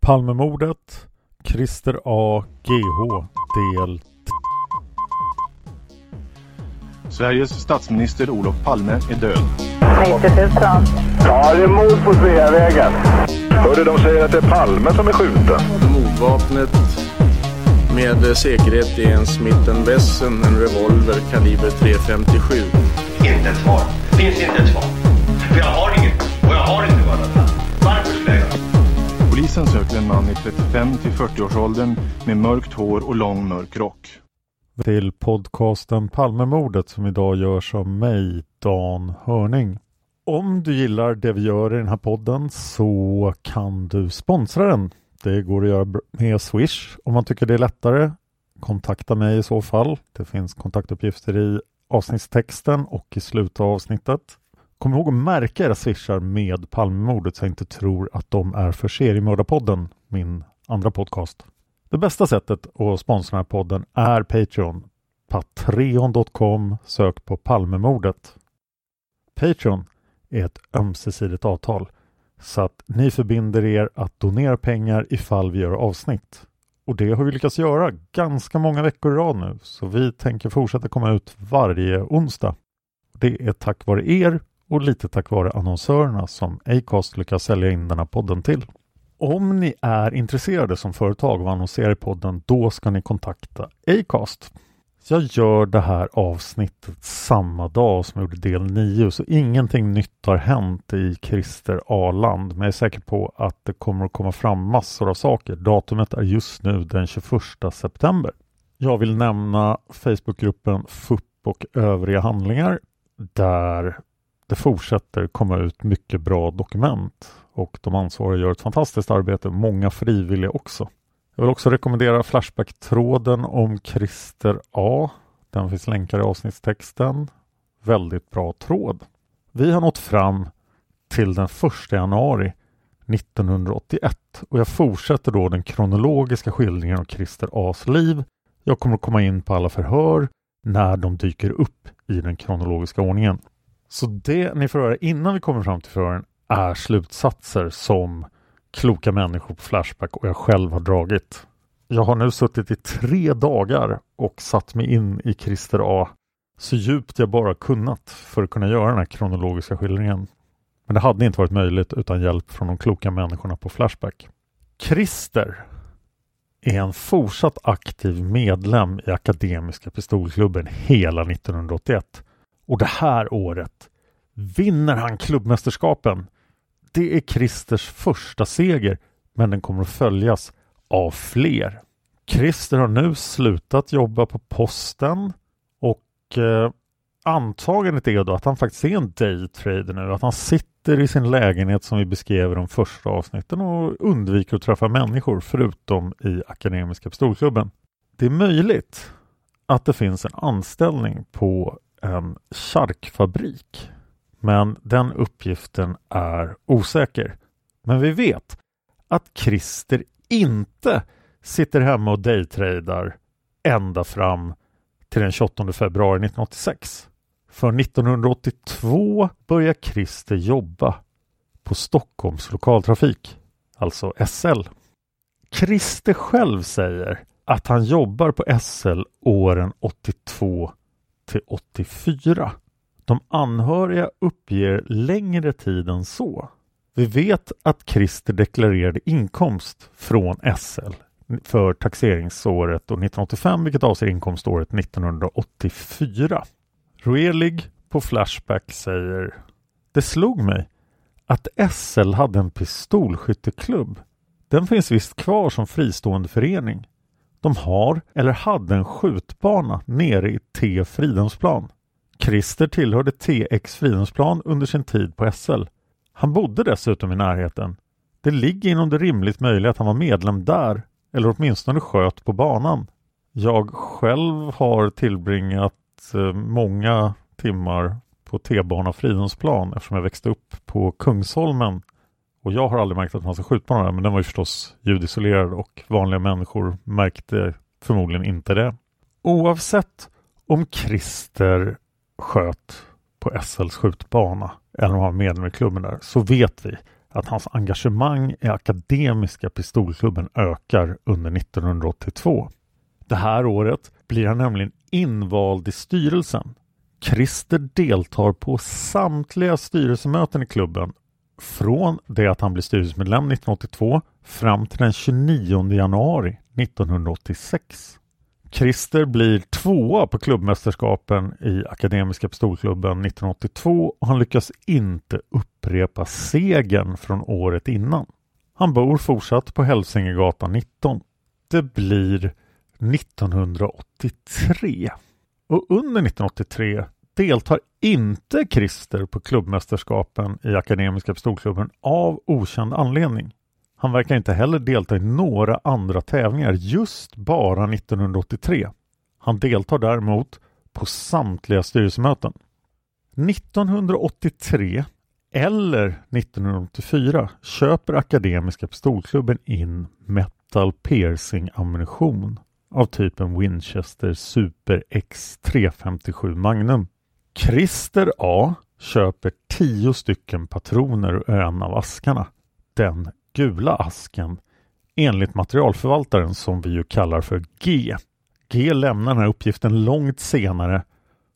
Palmemordet, Christer A. GH, del Sveriges statsminister Olof Palme är död. 90 000. Ja, det är mord på Sveavägen. Hörde de säger att det är Palme som är skjuten. Mordvapnet med säkerhet är en Smith Wesson, en revolver kaliber .357. Inte ett svar. Finns inte ett svar. För jag har inget. Och jag har inte varit Varför skulle jag göra Polisen söker en man i 35 till 40-årsåldern med mörkt hår och lång mörk rock. Till podcasten Palmemordet som idag görs av mig, Dan Hörning. Om du gillar det vi gör i den här podden så kan du sponsra den. Det går att göra med Swish om man tycker det är lättare. Kontakta mig i så fall. Det finns kontaktuppgifter i avsnittstexten och i slutet av avsnittet. Kom ihåg att märka era swishar med Palmemordet så jag inte tror att de är för Seriemördarpodden, min andra podcast. Det bästa sättet att sponsra den här podden är Patreon. Patreon.com Sök på Palmemordet. Patreon är ett ömsesidigt avtal så att ni förbinder er att donera pengar ifall vi gör avsnitt. Och det har vi lyckats göra ganska många veckor i rad nu så vi tänker fortsätta komma ut varje onsdag. Det är tack vare er och lite tack vare annonsörerna som Acast lyckas sälja in den här podden till. Om ni är intresserade som företag av att annonsera i podden, då ska ni kontakta Acast. Jag gör det här avsnittet samma dag som jag gjorde del 9, så ingenting nytt har hänt i Christer A-land, men jag är säker på att det kommer att komma fram massor av saker. Datumet är just nu den 21 september. Jag vill nämna Facebookgruppen FUP och övriga handlingar där det fortsätter komma ut mycket bra dokument och de ansvariga gör ett fantastiskt arbete, många frivilliga också. Jag vill också rekommendera Flashback-tråden om Christer A. Den finns länkad i avsnittstexten. Väldigt bra tråd. Vi har nått fram till den 1 januari 1981 och jag fortsätter då den kronologiska skildringen av Christer A's liv. Jag kommer att komma in på alla förhör när de dyker upp i den kronologiska ordningen. Så det ni får höra innan vi kommer fram till förhören är slutsatser som kloka människor på Flashback och jag själv har dragit. Jag har nu suttit i tre dagar och satt mig in i Christer A så djupt jag bara kunnat för att kunna göra den här kronologiska skildringen. Men det hade inte varit möjligt utan hjälp från de kloka människorna på Flashback. Christer är en fortsatt aktiv medlem i Akademiska Pistolklubben hela 1981 och det här året vinner han klubbmästerskapen. Det är Christers första seger, men den kommer att följas av fler. Christer har nu slutat jobba på posten och eh, antagandet är då att han faktiskt är en daytrader nu, att han sitter i sin lägenhet som vi beskrev i de första avsnitten och undviker att träffa människor förutom i Akademiska Pistolklubben. Det är möjligt att det finns en anställning på en charkfabrik. Men den uppgiften är osäker. Men vi vet att Christer inte sitter hemma och daytradar ända fram till den 28 februari 1986. För 1982 börjar Christer jobba på Stockholms lokaltrafik, alltså SL. Christer själv säger att han jobbar på SL åren 82 till 84. De anhöriga uppger längre tid än så. Vi vet att Christer deklarerade inkomst från SL för taxeringsåret 1985 vilket avser inkomståret 1984. Roelig på Flashback säger Det slog mig att SL hade en pistolskytteklubb. Den finns visst kvar som fristående förening. De har eller hade en skjutbana nere i T Fridhemsplan. Christer tillhörde TX Fridhemsplan under sin tid på SL. Han bodde dessutom i närheten. Det ligger inom det rimligt möjliga att han var medlem där eller åtminstone sköt på banan. Jag själv har tillbringat eh, många timmar på T-bana Fridhemsplan eftersom jag växte upp på Kungsholmen och jag har aldrig märkt att man ska skjuta på där men den var ju förstås ljudisolerad och vanliga människor märkte förmodligen inte det. Oavsett om Christer sköt på SLs skjutbana eller om han var medlem i klubben där så vet vi att hans engagemang i Akademiska Pistolklubben ökar under 1982. Det här året blir han nämligen invald i styrelsen. Christer deltar på samtliga styrelsemöten i klubben från det att han blir styrelsemedlem 1982 fram till den 29 januari 1986. Christer blir tvåa på klubbmästerskapen i Akademiska Pistolklubben 1982 och han lyckas inte upprepa segern från året innan. Han bor fortsatt på Hälsingegatan 19. Det blir 1983 och under 1983 deltar inte Christer på klubbmästerskapen i Akademiska Pistolklubben av okänd anledning. Han verkar inte heller delta i några andra tävlingar just bara 1983. Han deltar däremot på samtliga styrelsemöten. 1983 eller 1984 köper Akademiska Pistolklubben in metal piercing ammunition av typen Winchester Super X 357 Magnum. Christer A köper 10 stycken patroner ur en av askarna. Den gula asken enligt materialförvaltaren som vi ju kallar för G. G lämnar den här uppgiften långt senare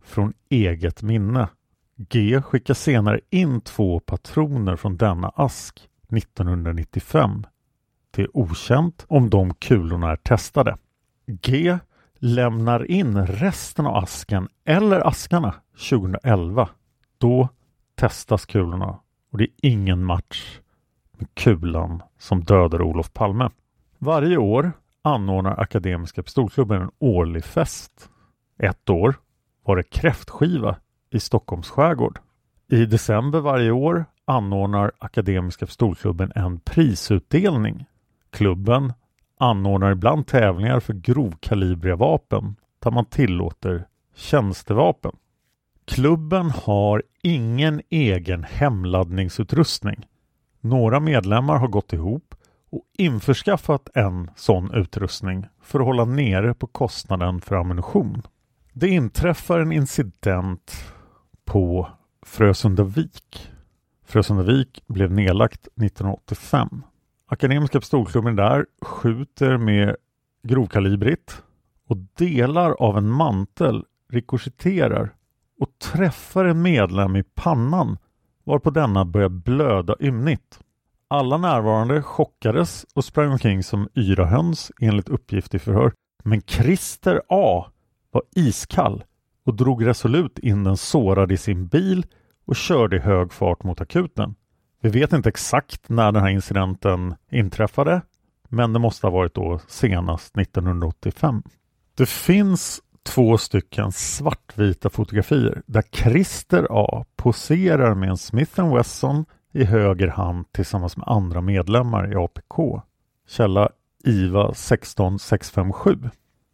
från eget minne. G skickar senare in två patroner från denna ask 1995. Det är okänt om de kulorna är testade. G lämnar in resten av asken eller askarna 2011. Då testas kulorna och det är ingen match kulan som dödade Olof Palme. Varje år anordnar Akademiska Pistolklubben en årlig fest. Ett år var det kräftskiva i Stockholms skärgård. I december varje år anordnar Akademiska Pistolklubben en prisutdelning. Klubben anordnar ibland tävlingar för grovkalibriga vapen där man tillåter tjänstevapen. Klubben har ingen egen hemladdningsutrustning. Några medlemmar har gått ihop och införskaffat en sån utrustning för att hålla nere på kostnaden för ammunition. Det inträffar en incident på Frösundavik. Frösundavik blev nedlagt 1985. Akademiska pistolklubben där skjuter med grovkalibrigt och delar av en mantel rikoschetterar och träffar en medlem i pannan varpå denna började blöda ymnigt. Alla närvarande chockades och sprang omkring som yra höns enligt uppgift i förhör. Men Christer A var iskall och drog resolut in den sårade i sin bil och körde i hög fart mot akuten. Vi vet inte exakt när den här incidenten inträffade men det måste ha varit då senast 1985. Det finns två stycken svartvita fotografier där Christer A poserar med en Smith Wesson i höger hand tillsammans med andra medlemmar i APK. Källa IVA 16657.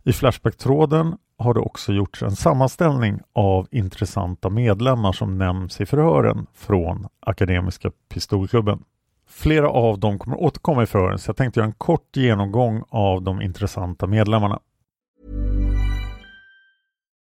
I Flashbacktråden har det också gjorts en sammanställning av intressanta medlemmar som nämns i förhören från Akademiska Pistolklubben. Flera av dem kommer återkomma i förhören så jag tänkte göra en kort genomgång av de intressanta medlemmarna.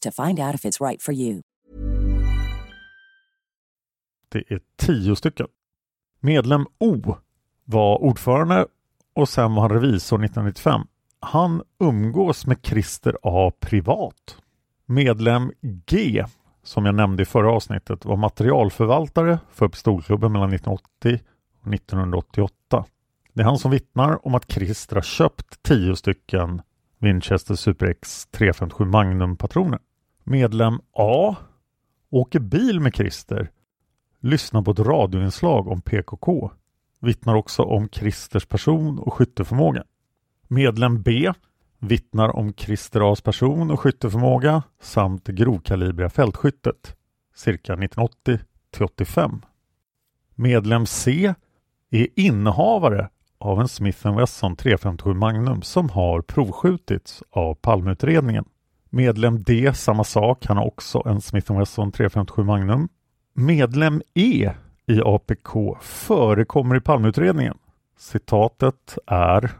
to find out if it's right for you. Det är tio stycken. Medlem O var ordförande och sen var han revisor 1995. Han umgås med Christer A privat. Medlem G, som jag nämnde i förra avsnittet, var materialförvaltare för Pistolklubben mellan 1980 och 1988. Det är han som vittnar om att Christer har köpt tio stycken Winchester Super X 357 Magnum-patroner. Medlem A åker bil med Christer, lyssnar på ett radioinslag om PKK, vittnar också om Christers person och skytteförmåga. Medlem B vittnar om Christer A's person och skytteförmåga samt det grovkalibriga fältskyttet cirka 1980 till 85. Medlem C är innehavare av en Smith Wesson 357 Magnum som har provskjutits av Palmeutredningen. Medlem D samma sak, han har också en Smith Wesson 357 Magnum. Medlem E i APK förekommer i Palmeutredningen. Citatet är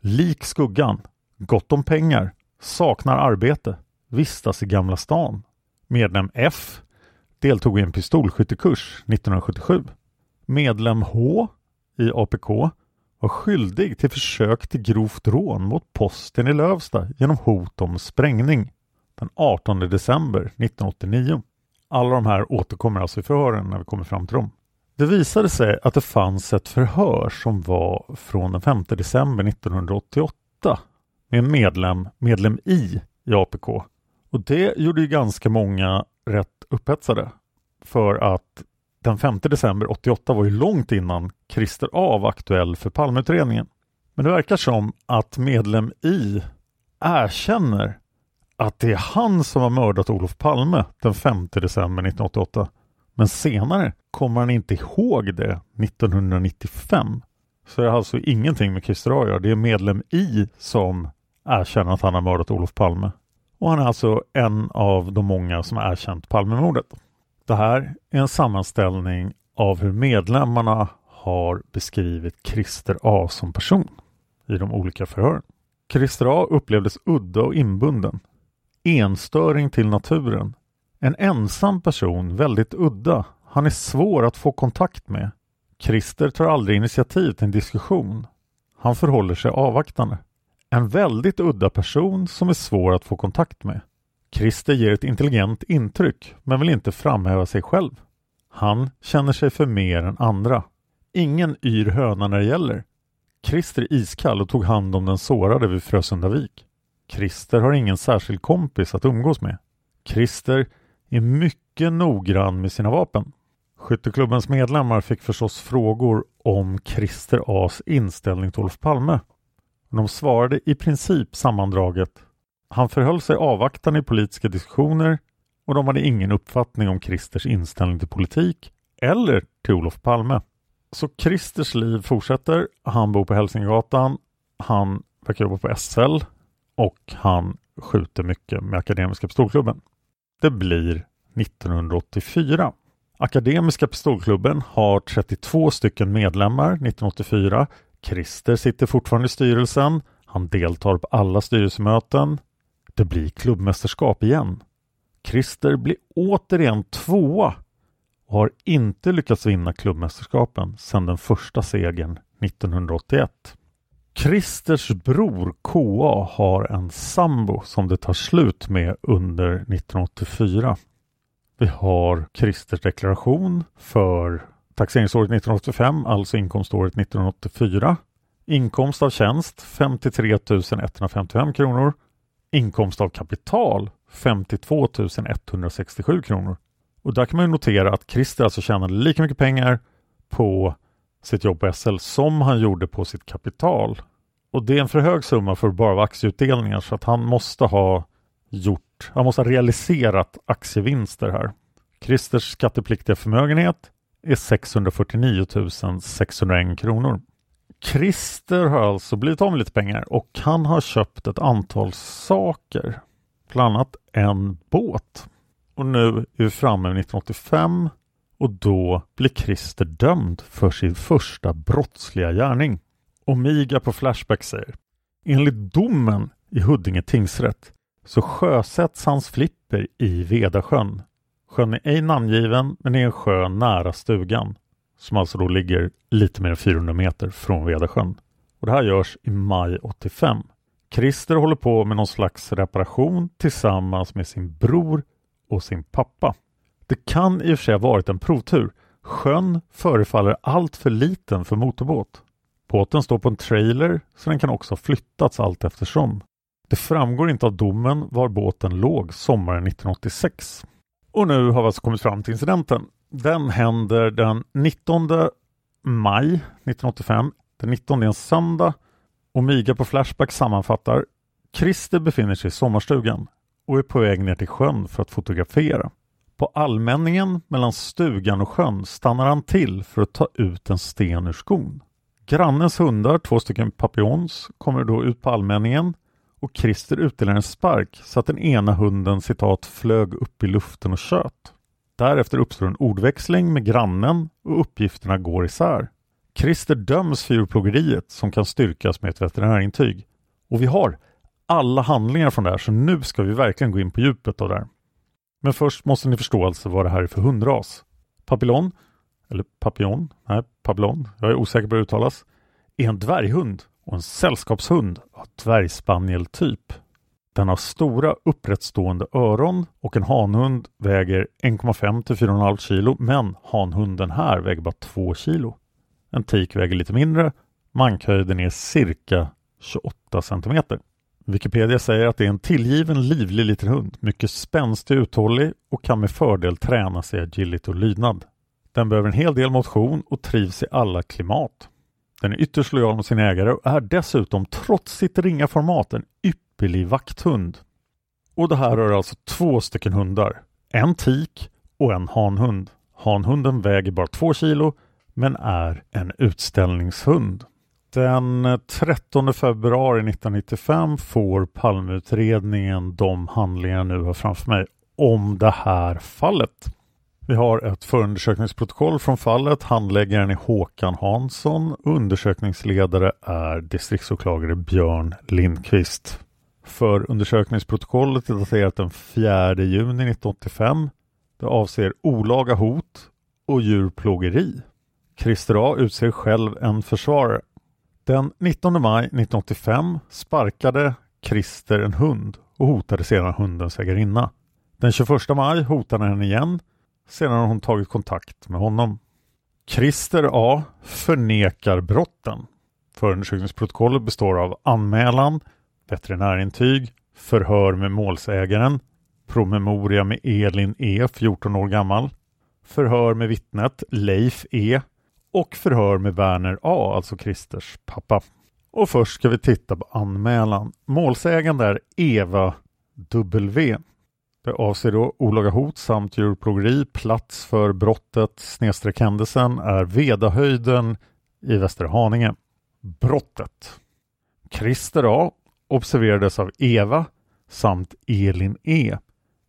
Lik skuggan, gott om pengar, saknar arbete, vistas i Gamla stan. Medlem F deltog i en pistolskyttekurs 1977. Medlem H i APK var skyldig till försök till grovt rån mot posten i Lövsta genom hot om sprängning den 18 december 1989. Alla de här återkommer alltså i förhören när vi kommer fram till dem. Det visade sig att det fanns ett förhör som var från den 5 december 1988 med en medlem, medlem I, i APK. Och det gjorde ju ganska många rätt upphetsade. För att den 5 december 88 var ju långt innan Christer A var aktuell för Palmeutredningen. Men det verkar som att medlem I erkänner att det är han som har mördat Olof Palme den 5 december 1988. Men senare kommer han inte ihåg det 1995. Så det har alltså ingenting med Christer A att göra. Det är medlem I som erkänner att han har mördat Olof Palme. Och han är alltså en av de många som har erkänt Palmemordet. Det här är en sammanställning av hur medlemmarna har beskrivit Christer A som person i de olika förhören. Christer A upplevdes udda och inbunden. enstöring till naturen. En ensam person, väldigt udda. Han är svår att få kontakt med. Christer tar aldrig initiativ till en diskussion. Han förhåller sig avvaktande. En väldigt udda person som är svår att få kontakt med. Christer ger ett intelligent intryck men vill inte framhäva sig själv. Han känner sig för mer än andra. Ingen yr höna när det gäller. Christer är iskall och tog hand om den sårade vid Frösundavik. Christer har ingen särskild kompis att umgås med. Christer är mycket noggrann med sina vapen. Skytteklubbens medlemmar fick förstås frågor om Christer As inställning till Olof Palme. De svarade i princip sammandraget. Han förhöll sig avvaktande i politiska diskussioner och de hade ingen uppfattning om Christers inställning till politik eller till Olof Palme. Så Christers liv fortsätter. Han bor på Hälsingegatan. Han verkar jobba på SL och han skjuter mycket med Akademiska Pistolklubben. Det blir 1984. Akademiska Pistolklubben har 32 stycken medlemmar 1984. Christer sitter fortfarande i styrelsen. Han deltar på alla styrelsemöten. Det blir klubbmästerskap igen. Christer blir återigen tvåa och har inte lyckats vinna klubbmästerskapen sedan den första segern 1981. Christers bror KA har en sambo som det tar slut med under 1984. Vi har Christers deklaration för taxeringsåret 1985, alltså inkomståret 1984. Inkomst av tjänst 53 155 kronor. Inkomst av kapital 52 167 kronor. Och där kan man notera att Christer alltså tjänade lika mycket pengar på sitt jobb på SL som han gjorde på sitt kapital. Och det är en för hög summa för bara aktieutdelningar så att han måste ha gjort, han måste ha realiserat aktievinster här. Christers skattepliktiga förmögenhet är 649 601 kronor. Christer har alltså blivit av med lite pengar och han har köpt ett antal saker. Bland annat en båt. Och nu är vi framme vid 1985 och då blir Christer dömd för sin första brottsliga gärning. Omiga på Flashback säger Enligt domen i Huddinge tingsrätt så sjösätts hans flipper i Vedasjön. Sjön är ej namngiven men är en sjö nära stugan som alltså då ligger lite mer än 400 meter från Vedasjön. Och det här görs i maj 85. Christer håller på med någon slags reparation tillsammans med sin bror och sin pappa. Det kan i och för sig ha varit en provtur. Sjön förefaller allt för liten för motorbåt. Båten står på en trailer så den kan också ha flyttats allt eftersom. Det framgår inte av domen var båten låg sommaren 1986. Och nu har vi alltså kommit fram till incidenten. Den händer den 19 maj 1985. Den 19 är en söndag och Miga på Flashback sammanfattar Christer befinner sig i sommarstugan och är på väg ner till sjön för att fotografera. På allmänningen mellan stugan och sjön stannar han till för att ta ut en sten ur skon. Grannens hundar, två stycken papions, kommer då ut på allmänningen och Christer utdelar en spark så att den ena hunden citat flög upp i luften och tjöt. Därefter uppstår en ordväxling med grannen och uppgifterna går isär. Christer döms för djurplågeriet som kan styrkas med ett veterinärintyg. Och vi har alla handlingar från det här så nu ska vi verkligen gå in på djupet av det här. Men först måste ni förstå alltså vad det här är för hundras. Papillon, eller papillon, nej papillon, jag är osäker på hur det uttalas, är en dvärghund och en sällskapshund av dvärgspanieltyp. Den har stora upprättstående öron och en hanhund väger 1,5 till 4,5 kilo men hanhunden här väger bara 2 kilo. En tik väger lite mindre, mankhöjden är cirka 28 centimeter. Wikipedia säger att det är en tillgiven livlig liten hund, mycket spänstig och uthållig och kan med fördel tränas i agility och lydnad. Den behöver en hel del motion och trivs i alla klimat. Den är ytterst lojal mot sin ägare och är dessutom trots sitt ringa format en ypperlig vakthund. Och det här rör alltså två stycken hundar. En tik och en hanhund. Hanhunden väger bara två kilo men är en utställningshund. Den 13 februari 1995 får Palmeutredningen de handlingar jag nu har framför mig om det här fallet. Vi har ett förundersökningsprotokoll från fallet. Handläggaren är Håkan Hansson. Undersökningsledare är distriktsåklagare Björn Lindqvist. Förundersökningsprotokollet är daterat den 4 juni 1985. Det avser olaga hot och djurplågeri. Christer A utser själv en försvarare. Den 19 maj 1985 sparkade Christer en hund och hotade sedan hundens ägarinna. Den 21 maj hotade han henne igen. Sedan har hon tagit kontakt med honom. Christer A förnekar brotten. Förundersökningsprotokollet består av anmälan, veterinärintyg, förhör med målsägaren, promemoria med Elin E, 14 år gammal, förhör med vittnet Leif E och förhör med Werner A, alltså Christers pappa. Och först ska vi titta på anmälan. Målsägande är Eva W. Det avser då olaga hot samt djurplågeri. Plats för brottet snedstreck händelsen är Vedahöjden i Västerhaninge. Brottet. Christer A observerades av Eva samt Elin E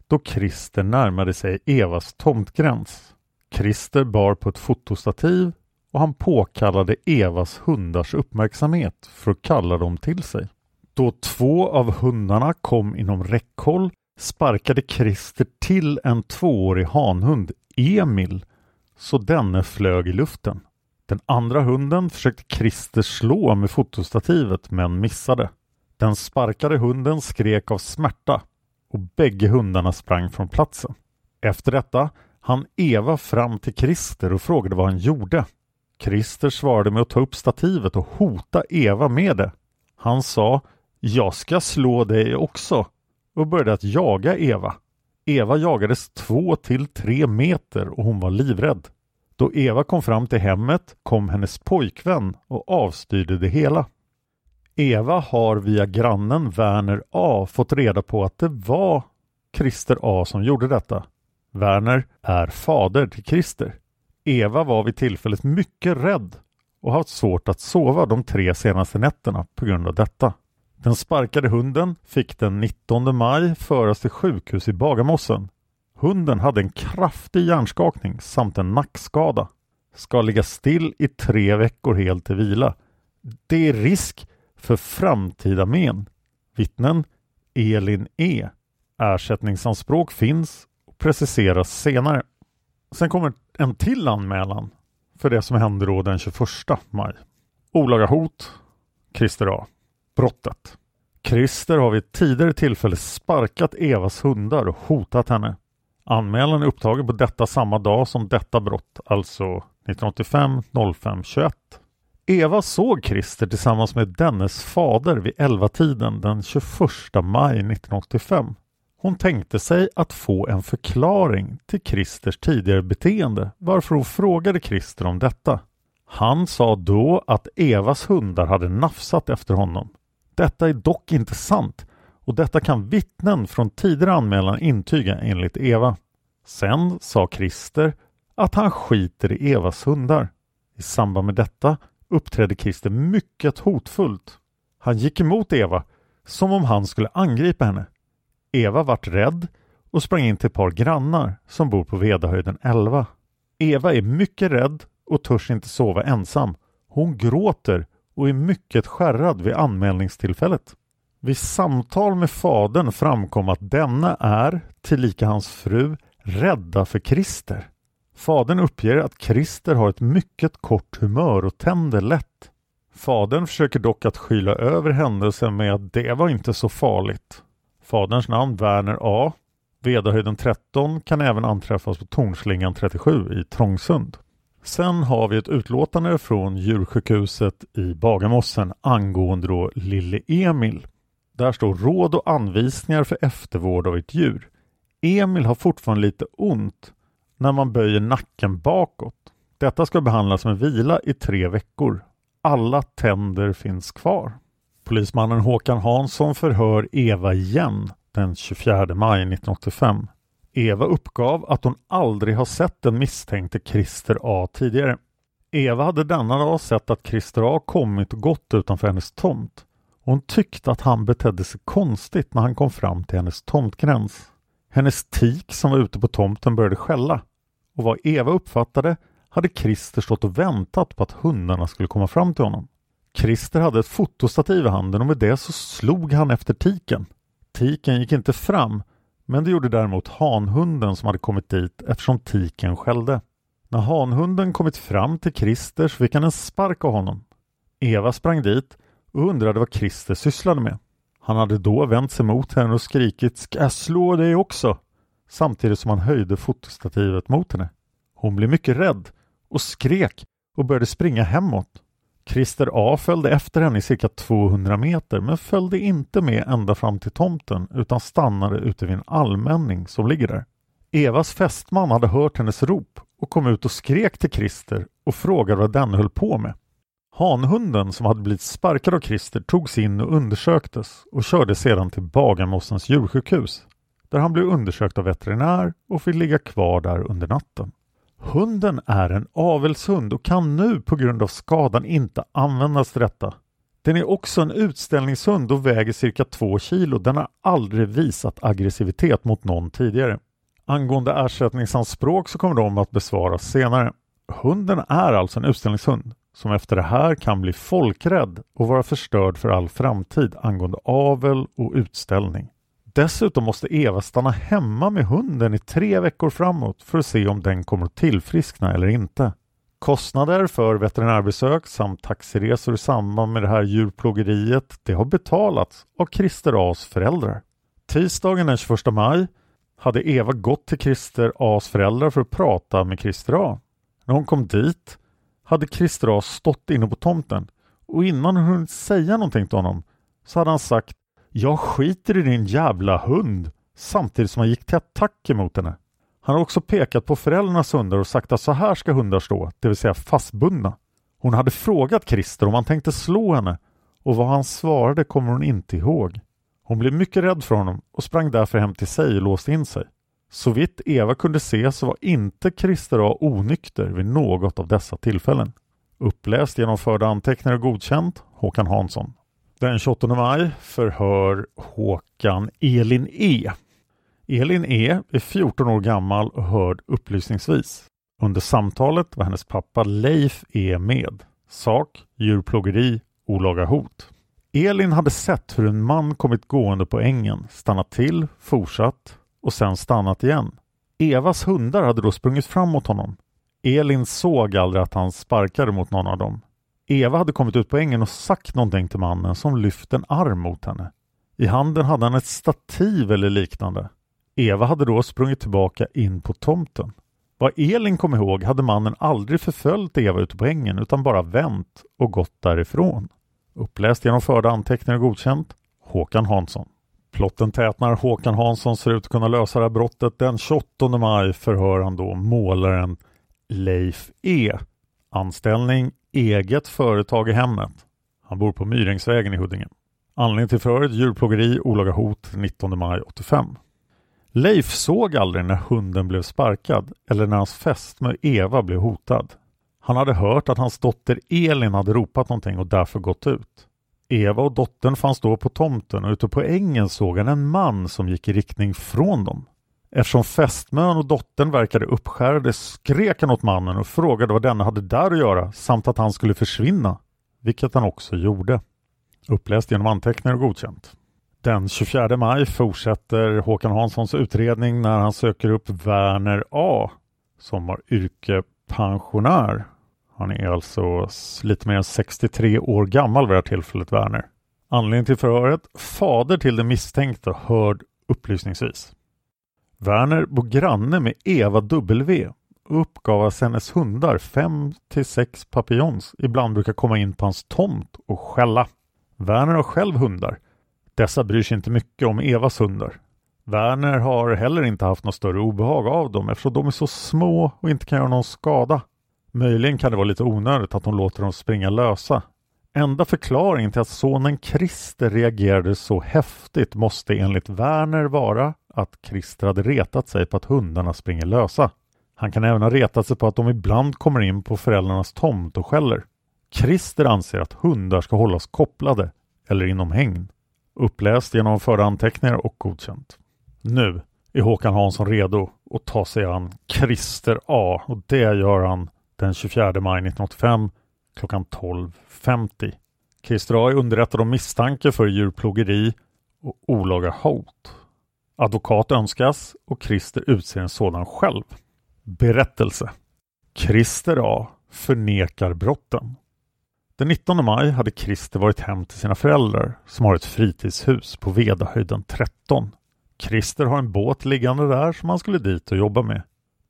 då Christer närmade sig Evas tomtgräns. Christer bar på ett fotostativ och han påkallade Evas hundars uppmärksamhet för att kalla dem till sig. Då två av hundarna kom inom räckhåll sparkade Christer till en tvåårig hanhund, Emil, så denne flög i luften. Den andra hunden försökte Christer slå med fotostativet men missade. Den sparkade hunden skrek av smärta och bägge hundarna sprang från platsen. Efter detta han Eva fram till Christer och frågade vad han gjorde. Christer svarade med att ta upp stativet och hota Eva med det. Han sa ”Jag ska slå dig också” och började att jaga Eva. Eva jagades två till tre meter och hon var livrädd. Då Eva kom fram till hemmet kom hennes pojkvän och avstyrde det hela. Eva har via grannen Werner A fått reda på att det var Christer A som gjorde detta. Werner är fader till Christer. Eva var vid tillfället mycket rädd och haft svårt att sova de tre senaste nätterna på grund av detta. Den sparkade hunden fick den 19 maj föras till sjukhus i Bagarmossen. Hunden hade en kraftig hjärnskakning samt en nackskada. Ska ligga still i tre veckor helt i vila. Det är risk för framtida men. Vittnen Elin E. Ersättningsanspråk finns och preciseras senare. Sen kommer en till anmälan för det som hände då den 21 maj. Olaga hot, Christer A. Brottet. Christer har vid ett tidigare tillfälle sparkat Evas hundar och hotat henne. Anmälan är upptagen på detta samma dag som detta brott, alltså 1985 05 21. Eva såg Christer tillsammans med dennes fader vid 11-tiden den 21 maj 1985. Hon tänkte sig att få en förklaring till Christers tidigare beteende varför hon frågade Christer om detta. Han sa då att Evas hundar hade nafsat efter honom. Detta är dock inte sant och detta kan vittnen från tidigare anmälan intyga enligt Eva. Sen sa Christer att han skiter i Evas hundar. I samband med detta uppträdde Christer mycket hotfullt. Han gick emot Eva som om han skulle angripa henne. Eva vart rädd och sprang in till ett par grannar som bor på Vedahöjden 11. Eva är mycket rädd och törs inte sova ensam. Hon gråter och är mycket skärrad vid anmälningstillfället. Vid samtal med fadern framkom att denna är, tillika hans fru, rädda för Christer. Fadern uppger att Christer har ett mycket kort humör och tänder lätt. Fadern försöker dock att skyla över händelsen med att det var inte så farligt. Faderns namn Werner A. Vedahöjden 13 kan även anträffas på Tornslingan 37 i Trångsund. Sen har vi ett utlåtande från djursjukhuset i Bagarmossen angående då lille Emil. Där står råd och anvisningar för eftervård av ett djur. Emil har fortfarande lite ont när man böjer nacken bakåt. Detta ska behandlas med vila i tre veckor. Alla tänder finns kvar. Polismannen Håkan Hansson förhör Eva igen den 24 maj 1985. Eva uppgav att hon aldrig har sett den misstänkte Christer A tidigare. Eva hade denna dag sett att Christer A kommit och gått utanför hennes tomt. Hon tyckte att han betedde sig konstigt när han kom fram till hennes tomtgräns. Hennes tik som var ute på tomten började skälla och vad Eva uppfattade hade Christer stått och väntat på att hundarna skulle komma fram till honom. Christer hade ett fotostativ i handen och med det så slog han efter tiken. Tiken gick inte fram, men det gjorde däremot hanhunden som hade kommit dit eftersom tiken skällde. När hanhunden kommit fram till Christer så fick han en spark av honom. Eva sprang dit och undrade vad Christer sysslade med. Han hade då vänt sig mot henne och skrikit ”Ska jag slå dig också?” samtidigt som han höjde fotostativet mot henne. Hon blev mycket rädd och skrek och började springa hemåt. Christer A följde efter henne i cirka 200 meter men följde inte med ända fram till tomten utan stannade ute vid en allmänning som ligger där. Evas fästman hade hört hennes rop och kom ut och skrek till Christer och frågade vad denne höll på med. Hanhunden som hade blivit sparkad av Christer togs in och undersöktes och kördes sedan till Bagarmossens djursjukhus där han blev undersökt av veterinär och fick ligga kvar där under natten. Hunden är en avelshund och kan nu på grund av skadan inte användas till detta. Den är också en utställningshund och väger cirka 2 kilo. Den har aldrig visat aggressivitet mot någon tidigare. Angående ersättningsanspråk så kommer de att besvaras senare. Hunden är alltså en utställningshund som efter det här kan bli folkrädd och vara förstörd för all framtid angående avel och utställning. Dessutom måste Eva stanna hemma med hunden i tre veckor framåt för att se om den kommer att tillfriskna eller inte. Kostnader för veterinärbesök samt taxiresor i samband med det här djurplågeriet det har betalats av Christer As föräldrar. Tisdagen den 21 maj hade Eva gått till Christer As föräldrar för att prata med Christer A. När hon kom dit hade Christer A stått inne på tomten och innan hon hunnit säga någonting till honom så hade han sagt jag skiter i din jävla hund samtidigt som han gick till attack emot henne. Han har också pekat på föräldrarnas hundar och sagt att så här ska hundar stå, det vill säga fastbundna. Hon hade frågat Christer om han tänkte slå henne och vad han svarade kommer hon inte ihåg. Hon blev mycket rädd för honom och sprang därför hem till sig och låste in sig. Så vitt Eva kunde se så var inte Christer A onykter vid något av dessa tillfällen. Uppläst genom förda anteckningar och godkänt Håkan Hansson. Den 28 maj förhör Håkan Elin E. Elin E är 14 år gammal och hörd upplysningsvis. Under samtalet var hennes pappa Leif E med. Sak djurplågeri, olaga hot. Elin hade sett hur en man kommit gående på ängen, stannat till, fortsatt och sen stannat igen. Evas hundar hade då sprungit fram mot honom. Elin såg aldrig att han sparkade mot någon av dem. Eva hade kommit ut på ängen och sagt någonting till mannen som lyft en arm mot henne. I handen hade han ett stativ eller liknande. Eva hade då sprungit tillbaka in på tomten. Vad Elin kom ihåg hade mannen aldrig förföljt Eva ute på ängen utan bara vänt och gått därifrån. Uppläst genom förda anteckningar och godkänt Håkan Hansson. Plotten tätnar. Håkan Hansson ser ut att kunna lösa det här brottet. Den 28 maj förhör han då målaren Leif E. Anställning eget företag i hemmet. Han bor på Myrängsvägen i Huddinge. Anledning till förhöret djurplågeri, olaga hot 19 maj 85. Leif såg aldrig när hunden blev sparkad eller när hans fästmö Eva blev hotad. Han hade hört att hans dotter Elin hade ropat någonting och därför gått ut. Eva och dottern fanns då på tomten och ute på ängen såg han en man som gick i riktning från dem. Eftersom fästmön och dottern verkade uppskärrade skrek han åt mannen och frågade vad denne hade där att göra samt att han skulle försvinna, vilket han också gjorde. Uppläst genom anteckningar och godkänt. Den 24 maj fortsätter Håkan Hanssons utredning när han söker upp Werner A som var yrkepensionär. Han är alltså lite mer än 63 år gammal vid det här tillfället, Werner. Anledning till förhöret? Fader till den misstänkte hörd upplysningsvis. Werner bor granne med Eva W och uppgav att hennes hundar, fem till sex papillons, ibland brukar komma in på hans tomt och skälla. Werner har själv hundar. Dessa bryr sig inte mycket om Evas hundar. Werner har heller inte haft något större obehag av dem eftersom de är så små och inte kan göra någon skada. Möjligen kan det vara lite onödigt att hon låter dem springa lösa. Enda förklaringen till att sonen Christer reagerade så häftigt måste enligt Werner vara att Christer hade retat sig på att hundarna springer lösa. Han kan även ha retat sig på att de ibland kommer in på föräldrarnas tomt och skäller. Christer anser att hundar ska hållas kopplade eller inom hägn. Uppläst genom förda anteckningar och godkänt. Nu är Håkan Hansson redo att ta sig an Christer A och det gör han den 24 maj 1985 klockan 12.50. Christer A är underrättad om misstanke för djurplågeri och olaga hot. Advokat önskas och Christer utser en sådan själv. Berättelse Christer A förnekar brotten. Den 19 maj hade Christer varit hem till sina föräldrar som har ett fritidshus på Vedahöjden 13. Christer har en båt liggande där som han skulle dit och jobba med.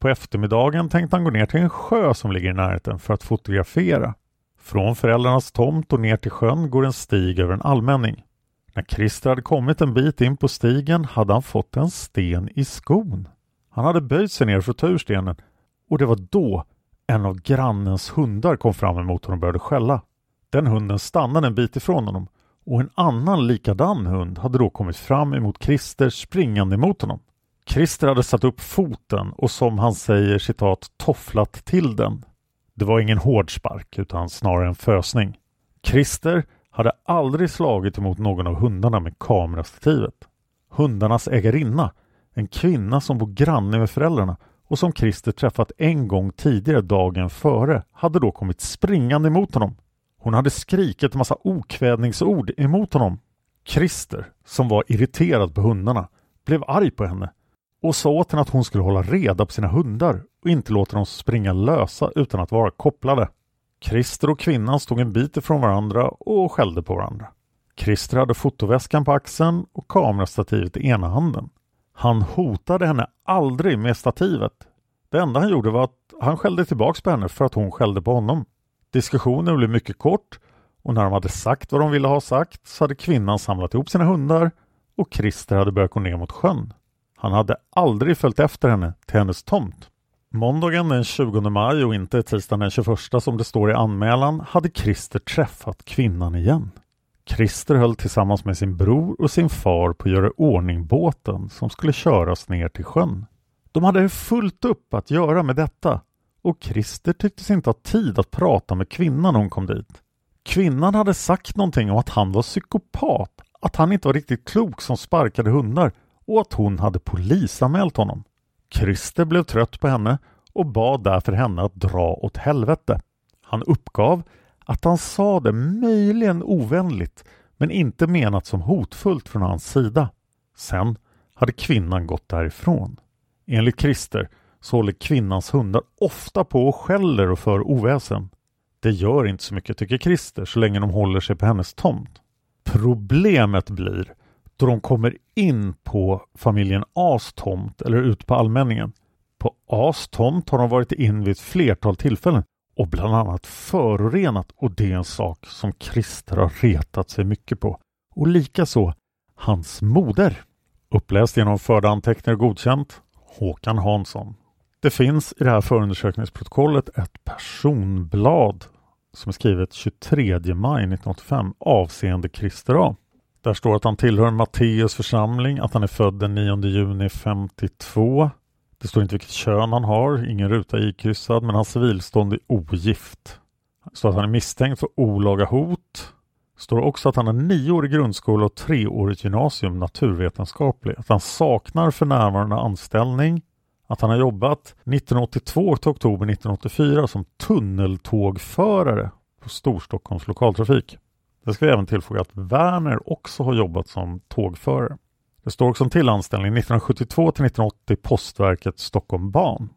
På eftermiddagen tänkte han gå ner till en sjö som ligger i närheten för att fotografera. Från föräldrarnas tomt och ner till sjön går en stig över en allmänning. När Christer hade kommit en bit in på stigen hade han fått en sten i skon. Han hade böjt sig ner för att ta ur stenen och det var då en av grannens hundar kom fram emot honom och började skälla. Den hunden stannade en bit ifrån honom och en annan likadan hund hade då kommit fram emot Christer springande emot honom. Christer hade satt upp foten och som han säger citat tofflat till den. Det var ingen hård spark utan snarare en fösning. Christer hade aldrig slagit emot någon av hundarna med kamerastativet. Hundarnas ägarinna, en kvinna som bor granne med föräldrarna och som Christer träffat en gång tidigare dagen före, hade då kommit springande emot honom. Hon hade skrikit en massa okvädningsord emot honom. Christer, som var irriterad på hundarna, blev arg på henne och sa åt henne att hon skulle hålla reda på sina hundar och inte låta dem springa lösa utan att vara kopplade. Christer och kvinnan stod en bit ifrån varandra och skällde på varandra. Christer hade fotoväskan på axeln och kamerastativet i ena handen. Han hotade henne aldrig med stativet. Det enda han gjorde var att han skällde tillbaks på henne för att hon skällde på honom. Diskussionen blev mycket kort och när de hade sagt vad de ville ha sagt så hade kvinnan samlat ihop sina hundar och Christer hade börjat gå ner mot sjön. Han hade aldrig följt efter henne till hennes tomt. Måndagen den 20 maj och inte tisdagen den 21 som det står i anmälan hade Christer träffat kvinnan igen. Christer höll tillsammans med sin bror och sin far på att göra ordning båten som skulle köras ner till sjön. De hade fullt upp att göra med detta och Christer tycktes inte ha tid att prata med kvinnan när hon kom dit. Kvinnan hade sagt någonting om att han var psykopat, att han inte var riktigt klok som sparkade hundar och att hon hade polisanmält honom. Christer blev trött på henne och bad därför henne att dra åt helvete. Han uppgav att han sa det möjligen ovänligt men inte menat som hotfullt från hans sida. Sen hade kvinnan gått därifrån. Enligt Christer så håller kvinnans hundar ofta på och skäller och för oväsen. Det gör inte så mycket tycker Christer så länge de håller sig på hennes tomt. Problemet blir då de kommer in på familjen As tomt eller ut på allmänningen. På As tomt har de varit in vid ett flertal tillfällen och bland annat förorenat och det är en sak som Christer har retat sig mycket på. Och likaså hans moder. Uppläst genom förda anteckningar godkänt Håkan Hansson. Det finns i det här förundersökningsprotokollet ett personblad som är skrivet 23 maj 1985 avseende Christer A. Där står att han tillhör Matteus församling, att han är född den 9 juni 52. Det står inte vilket kön han har, ingen ruta ikryssad, men hans civilstånd är ogift. Det står att han är misstänkt för olaga hot. Det står också att han har nioårig grundskola och treårigt gymnasium naturvetenskaplig. Att han saknar för närvarande anställning. Att han har jobbat 1982 till oktober 1984 som tunneltågförare på Storstockholms lokaltrafik. Det ska vi även tillfoga att Werner också har jobbat som tågförare. Det står också en till anställning 1972 till 1980 Postverket Stockholm Ban.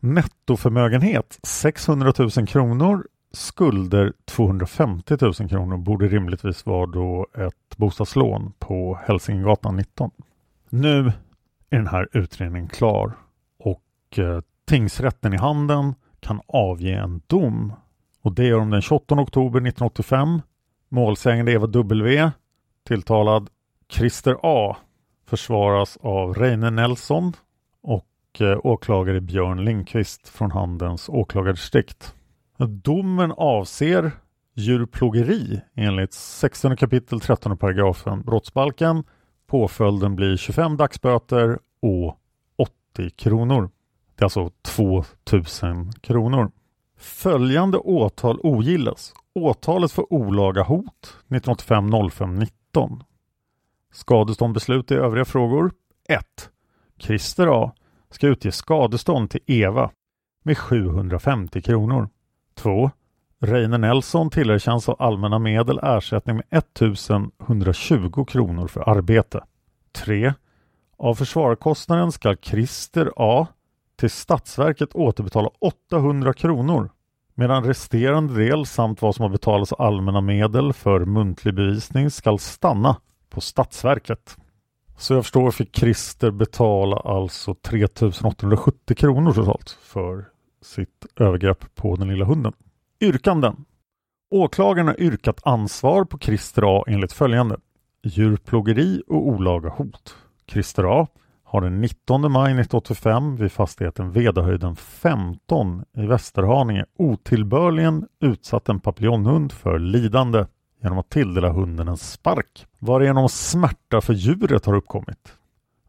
Nettoförmögenhet 600 000 kronor. Skulder 250 000 kronor borde rimligtvis vara då ett bostadslån på Hälsingegatan 19. Nu är den här utredningen klar och eh, tingsrätten i Handen kan avge en dom och det gör de den 28 oktober 1985 Målsägande Eva W. Tilltalad Christer A. Försvaras av Reine Nelson och eh, åklagare Björn Lindqvist från Handens åklagardistrikt. Domen avser djurplågeri enligt 16 kapitel 13 paragrafen brottsbalken. Påföljden blir 25 dagsböter och 80 kronor. Det är alltså 2000 kronor. Följande åtal ogillas Åtalet för olaga hot 1985 05 19. Skadeståndbeslut i övriga frågor 1. Christer A ska utge skadestånd till Eva med 750 kronor. 2. Reine Nelson tillerkänns av allmänna medel ersättning med 1120 kronor för arbete. 3. Av försvararkostnaden ska Christer A till Statsverket återbetala 800 kronor medan resterande del samt vad som har betalats av allmänna medel för muntlig bevisning skall stanna på Statsverket. Så jag förstår fick Christer betala alltså 3870 kronor totalt för sitt övergrepp på den lilla hunden. Yrkanden. Åklagaren har yrkat ansvar på Christer A enligt följande. Djurplågeri och olaga hot. Christer A har den 19 maj 1985 vid fastigheten Vedahöjden 15 i Västerhaninge otillbörligen utsatt en papillonhund för lidande genom att tilldela hunden en spark, varigenom smärta för djuret har uppkommit.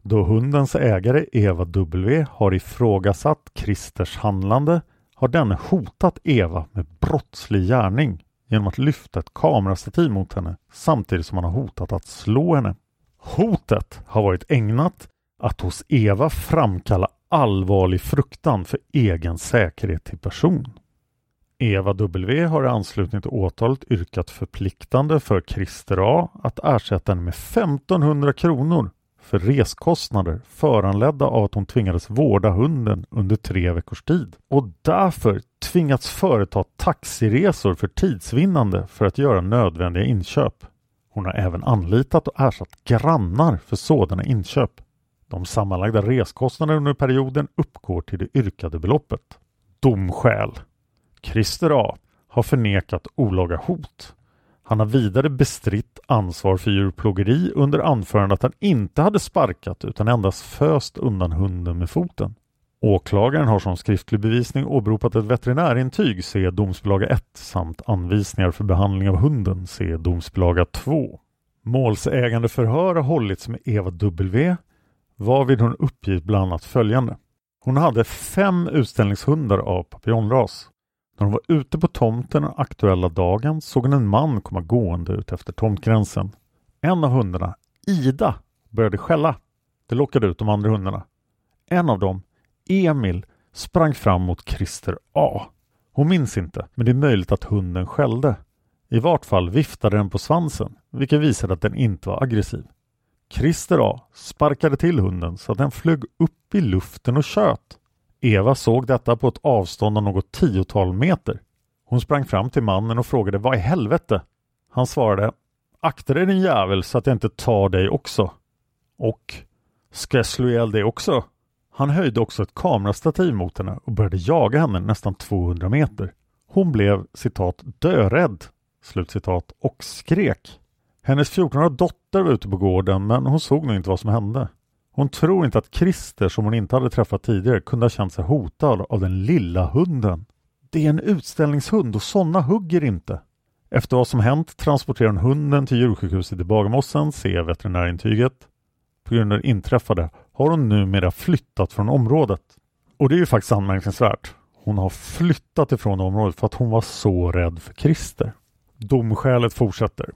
Då hundens ägare Eva W har ifrågasatt Christers handlande har denne hotat Eva med brottslig gärning genom att lyfta ett kamerastativ mot henne samtidigt som han har hotat att slå henne. Hotet har varit ägnat att hos Eva framkalla allvarlig fruktan för egen säkerhet till person. Eva W har i anslutning till åtalet yrkat förpliktande för Christer A att ersätta henne med 1500 kronor för reskostnader föranledda av att hon tvingades vårda hunden under tre veckors tid och därför tvingats företa taxiresor för tidsvinnande för att göra nödvändiga inköp. Hon har även anlitat och ersatt grannar för sådana inköp. De sammanlagda reskostnaderna under perioden uppgår till det yrkade beloppet. Domskäl Christer A har förnekat olaga hot. Han har vidare bestritt ansvar för djurplågeri under anförande att han inte hade sparkat utan endast föst undan hunden med foten. Åklagaren har som skriftlig bevisning åberopat ett veterinärintyg, se domsbilaga 1, samt anvisningar för behandling av hunden, se domsbilaga 2. Målsägande förhör har hållits med Eva W, varvid hon uppgivit bland annat följande. Hon hade fem utställningshundar av papillonras. När hon var ute på tomten den aktuella dagen såg hon en man komma gående ut efter tomtgränsen. En av hundarna, Ida, började skälla. Det lockade ut de andra hundarna. En av dem, Emil, sprang fram mot Christer A. Hon minns inte, men det är möjligt att hunden skällde. I vart fall viftade den på svansen, vilket visade att den inte var aggressiv. Christer A sparkade till hunden så att den flög upp i luften och tjöt. Eva såg detta på ett avstånd av något tiotal meter. Hon sprang fram till mannen och frågade vad i helvete? Han svarade Akta dig din jävel så att jag inte tar dig också. Och Ska jag slå ihjäl dig också? Han höjde också ett kamerastativ mot henne och började jaga henne nästan 200 meter. Hon blev citat dörädd slutcitat och skrek. Hennes 14-åriga dotter var ute på gården men hon såg nog inte vad som hände. Hon tror inte att Christer, som hon inte hade träffat tidigare, kunde ha känt sig hotad av den lilla hunden. Det är en utställningshund och sådana hugger inte. Efter vad som hänt transporterar hon hunden till djursjukhuset i Bagarmossen, se veterinärintyget. På grund av det inträffade har hon numera flyttat från området. Och det är ju faktiskt anmärkningsvärt. Hon har flyttat ifrån området för att hon var så rädd för Christer. Domskälet fortsätter.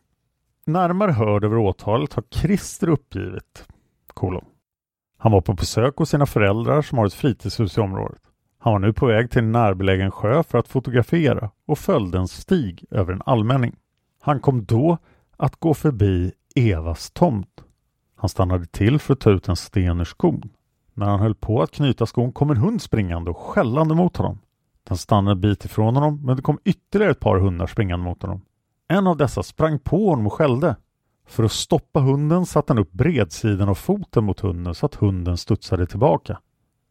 Närmare hörd över åtalet har Christer uppgivit kolon. Han var på besök hos sina föräldrar som har ett fritidshus i området. Han var nu på väg till en närbelägen sjö för att fotografera och följde en stig över en allmänning. Han kom då att gå förbi Evas tomt. Han stannade till för att ta ut en sten ur skon. När han höll på att knyta skon kom en hund springande och skällande mot honom. Den stannade en bit ifrån honom men det kom ytterligare ett par hundar springande mot honom. En av dessa sprang på honom och skällde. För att stoppa hunden satte han upp bredsidan av foten mot hunden så att hunden studsade tillbaka.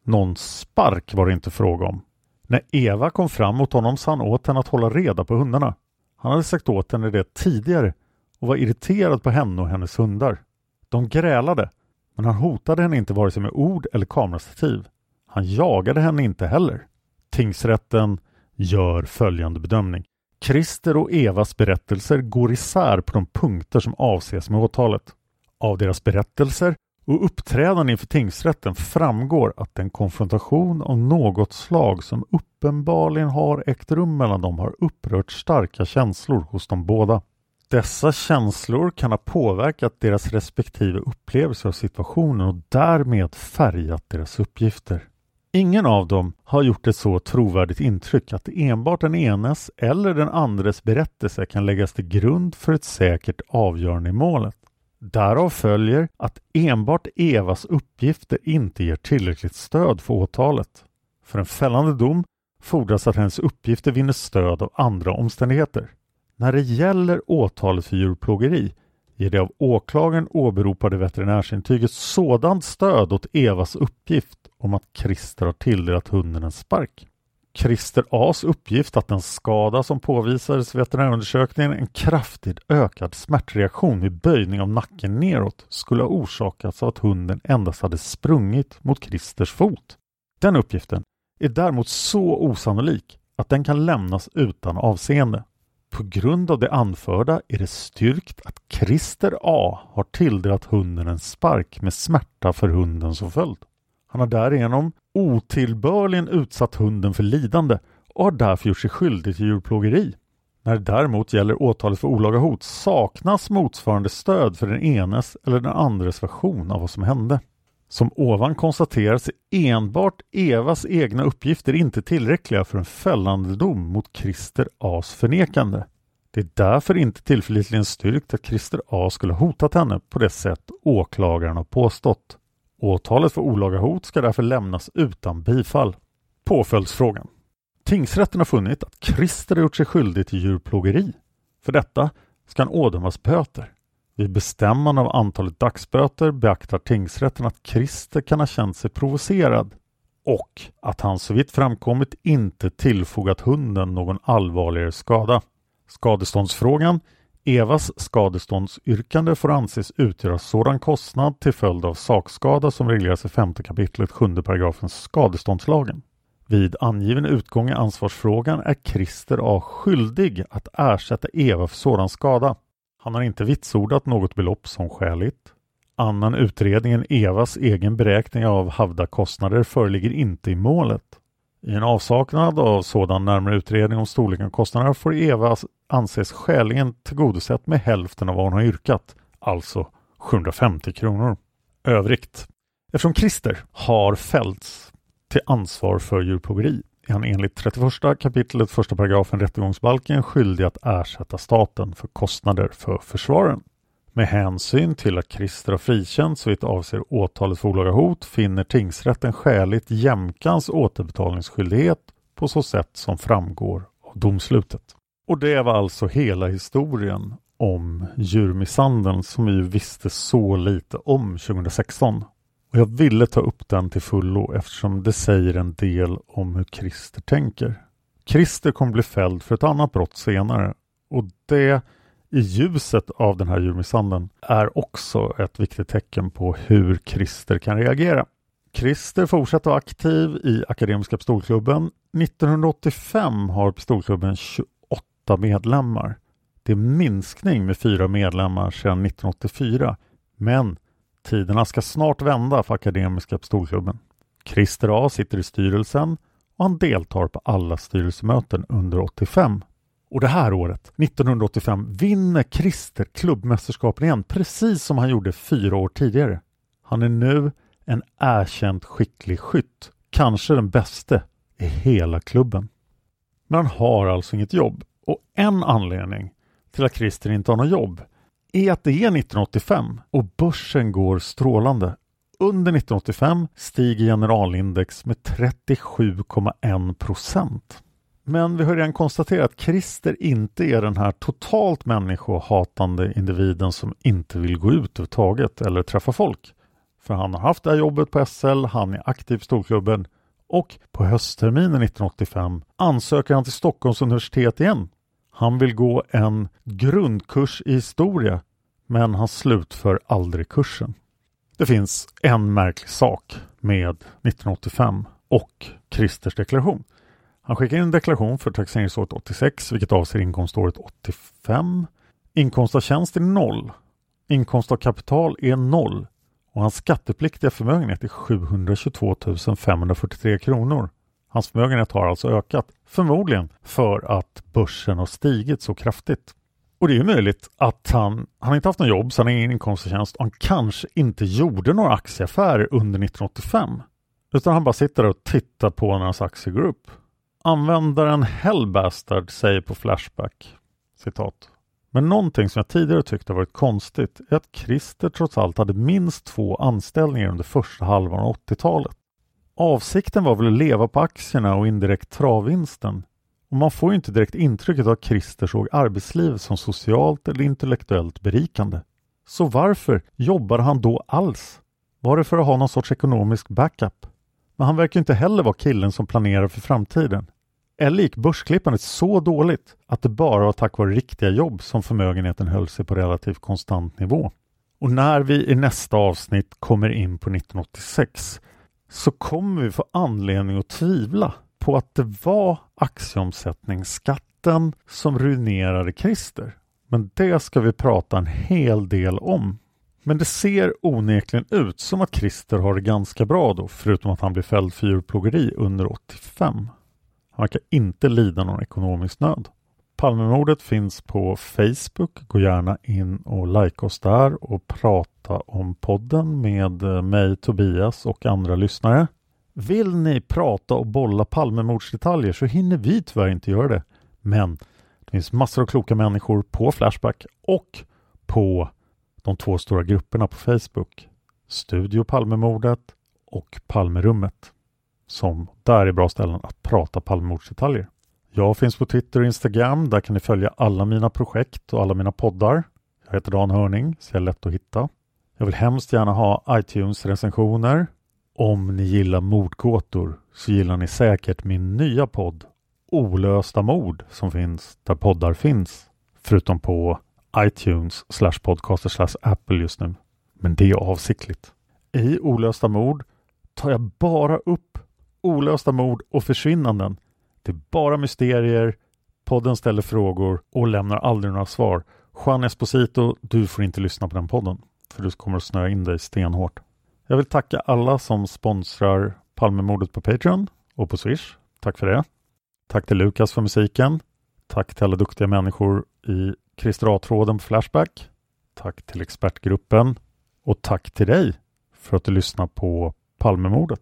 Någon spark var det inte fråga om. När Eva kom fram mot honom sa han åt henne att hålla reda på hundarna. Han hade sagt åt henne det tidigare och var irriterad på henne och hennes hundar. De grälade, men han hotade henne inte vare sig med ord eller kamerastativ. Han jagade henne inte heller. Tingsrätten gör följande bedömning. Christer och Evas berättelser går isär på de punkter som avses med åtalet. Av deras berättelser och uppträdande inför tingsrätten framgår att en konfrontation av något slag som uppenbarligen har ägt rum mellan dem har upprört starka känslor hos de båda. Dessa känslor kan ha påverkat deras respektive upplevelser av situationen och därmed färgat deras uppgifter. Ingen av dem har gjort ett så trovärdigt intryck att enbart den enes eller den andres berättelse kan läggas till grund för ett säkert avgörande i målet. Därav följer att enbart Evas uppgifter inte ger tillräckligt stöd för åtalet. För en fällande dom fordras att hennes uppgifter vinner stöd av andra omständigheter. När det gäller åtalet för djurplågeri ger det av åklagaren åberopade veterinärsintyget sådant stöd åt Evas uppgift om att Christer har tilldelat hunden en spark. Christer A's uppgift att den skada som påvisades i veterinärundersökningen, en kraftigt ökad smärtreaktion vid böjning av nacken neråt, skulle ha orsakats av att hunden endast hade sprungit mot Christers fot. Den uppgiften är däremot så osannolik att den kan lämnas utan avseende. På grund av det anförda är det styrkt att Christer A har tilldelat hunden en spark med smärta för hunden som följd. Han har därigenom otillbörligen utsatt hunden för lidande och har därför gjort sig skyldig till djurplågeri. När det däremot gäller åtalet för olaga hot saknas motsvarande stöd för den enes eller den andres version av vad som hände. Som ovan konstateras är enbart Evas egna uppgifter inte tillräckliga för en fällande dom mot Christer A's förnekande. Det är därför inte tillförlitligen styrkt att Christer A skulle hotat henne på det sätt åklagaren har påstått. Åtalet för olaga hot ska därför lämnas utan bifall. Påföljdsfrågan. Tingsrätten har funnit att Christer har gjort sig skyldig till djurplågeri. För detta ska han ådömas böter. Vid bestämmande av antalet dagsböter beaktar tingsrätten att Christer kan ha känt sig provocerad och att han så vitt framkommit inte tillfogat hunden någon allvarligare skada. Skadeståndsfrågan Evas skadeståndsyrkande får anses utgöra sådan kostnad till följd av sakskada som regleras i 5 kapitlet 7 paragrafen skadeståndslagen. Vid angiven utgång i ansvarsfrågan är Christer A skyldig att ersätta Eva för sådan skada. Han har inte vitsordat något belopp som skäligt. Annan utredning än Evas egen beräkning av havda kostnader föreligger inte i målet. I en avsaknad av sådan närmare utredning om storleken av kostnaderna får Eva anses skäligen tillgodosett med hälften av vad hon har yrkat, alltså 750 kronor. Övrigt. Eftersom Christer har fällts till ansvar för djurplågeri är han enligt 31 kapitlet första paragrafen rättegångsbalken skyldig att ersätta staten för kostnader för försvaren. Med hänsyn till att Christer har frikänts såvitt avser åtalet för olaga hot finner tingsrätten skäligt jämkans återbetalningsskyldighet på så sätt som framgår av domslutet. Och det var alltså hela historien om djurmisshandeln som vi visste så lite om 2016. Och jag ville ta upp den till fullo eftersom det säger en del om hur Christer tänker. Christer kommer bli fälld för ett annat brott senare och det i ljuset av den här djurmisshandeln är också ett viktigt tecken på hur Christer kan reagera. Christer fortsätter vara aktiv i Akademiska Pistolklubben. 1985 har Pistolklubben 28 medlemmar. Det är en minskning med fyra medlemmar sedan 1984. Men tiderna ska snart vända för Akademiska Pistolklubben. Christer A sitter i styrelsen och han deltar på alla styrelsemöten under 85. Och det här året, 1985, vinner Christer klubbmästerskapen igen, precis som han gjorde fyra år tidigare. Han är nu en erkänt skicklig skytt, kanske den bäste i hela klubben. Men han har alltså inget jobb och en anledning till att Christer inte har något jobb är att det är 1985 och börsen går strålande. Under 1985 stiger generalindex med 37,1 procent. Men vi har redan konstaterat att Christer inte är den här totalt människohatande individen som inte vill gå ut överhuvudtaget eller träffa folk. För han har haft det här jobbet på SL, han är aktiv i storklubben och på höstterminen 1985 ansöker han till Stockholms universitet igen. Han vill gå en grundkurs i historia men han slutför aldrig kursen. Det finns en märklig sak med 1985 och Christers deklaration. Han skickar in en deklaration för taxeringsåret 86 vilket avser inkomståret 85. Inkomst av tjänst är noll. Inkomst av kapital är noll och hans skattepliktiga förmögenhet är 722 543 kronor. Hans förmögenhet har alltså ökat, förmodligen för att börsen har stigit så kraftigt. Och det är möjligt att han, han inte haft något jobb, så han har ingen inkomst av tjänst och han kanske inte gjorde några aktieaffärer under 1985. Utan han bara sitter och tittar på när hans aktie går upp. Användaren Hellbastard säger på Flashback citat. Men någonting som jag tidigare tyckte varit konstigt är att Christer trots allt hade minst två anställningar under första halvan av 80-talet. Avsikten var väl att leva på aktierna och indirekt travvinsten. Och man får ju inte direkt intrycket av att Christer såg arbetslivet som socialt eller intellektuellt berikande. Så varför jobbade han då alls? Var det för att ha någon sorts ekonomisk backup? Men han verkar inte heller vara killen som planerar för framtiden. Eller gick börsklippandet så dåligt att det bara var tack vare riktiga jobb som förmögenheten höll sig på relativt konstant nivå? Och när vi i nästa avsnitt kommer in på 1986 så kommer vi få anledning att tvivla på att det var aktieomsättningsskatten som ruinerade Christer. Men det ska vi prata en hel del om. Men det ser onekligen ut som att Christer har det ganska bra då, förutom att han blir fälld för djurplågeri under 85. Han verkar inte lida någon ekonomisk nöd. Palmemordet finns på Facebook. Gå gärna in och like oss där och prata om podden med eh, mig, Tobias och andra lyssnare. Vill ni prata och bolla Palmemordsdetaljer så hinner vi tyvärr inte göra det. Men det finns massor av kloka människor på Flashback och på de två stora grupperna på Facebook. Studio Palmemordet och Palmerummet. Som där är bra ställen att prata Palmemordsdetaljer. Jag finns på Twitter och Instagram. Där kan ni följa alla mina projekt och alla mina poddar. Jag heter Dan Hörning, så jag är lätt att hitta. Jag vill hemskt gärna ha iTunes-recensioner. Om ni gillar mordgåtor så gillar ni säkert min nya podd Olösta mord som finns där poddar finns. Förutom på iTunes slash podcaster slash Apple just nu. Men det är avsiktligt. I Olösta mord tar jag bara upp olösta mord och försvinnanden. Det är bara mysterier, podden ställer frågor och lämnar aldrig några svar. Juan Esposito, du får inte lyssna på den podden för du kommer att snöa in dig stenhårt. Jag vill tacka alla som sponsrar Palmemordet på Patreon och på Swish. Tack för det. Tack till Lukas för musiken. Tack till alla duktiga människor i Christer A-tråden på Flashback. Tack till expertgruppen och tack till dig för att du lyssnar på Palmemordet.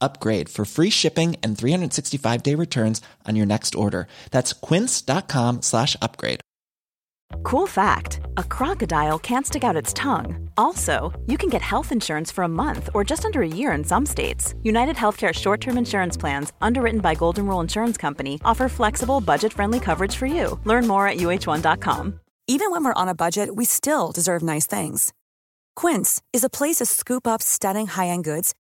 upgrade for free shipping and 365 day returns on your next order. That's quince.com slash upgrade. Cool fact a crocodile can't stick out its tongue. Also, you can get health insurance for a month or just under a year in some states. United Healthcare short term insurance plans, underwritten by Golden Rule Insurance Company, offer flexible, budget friendly coverage for you. Learn more at uh1.com. Even when we're on a budget, we still deserve nice things. Quince is a place to scoop up stunning high end goods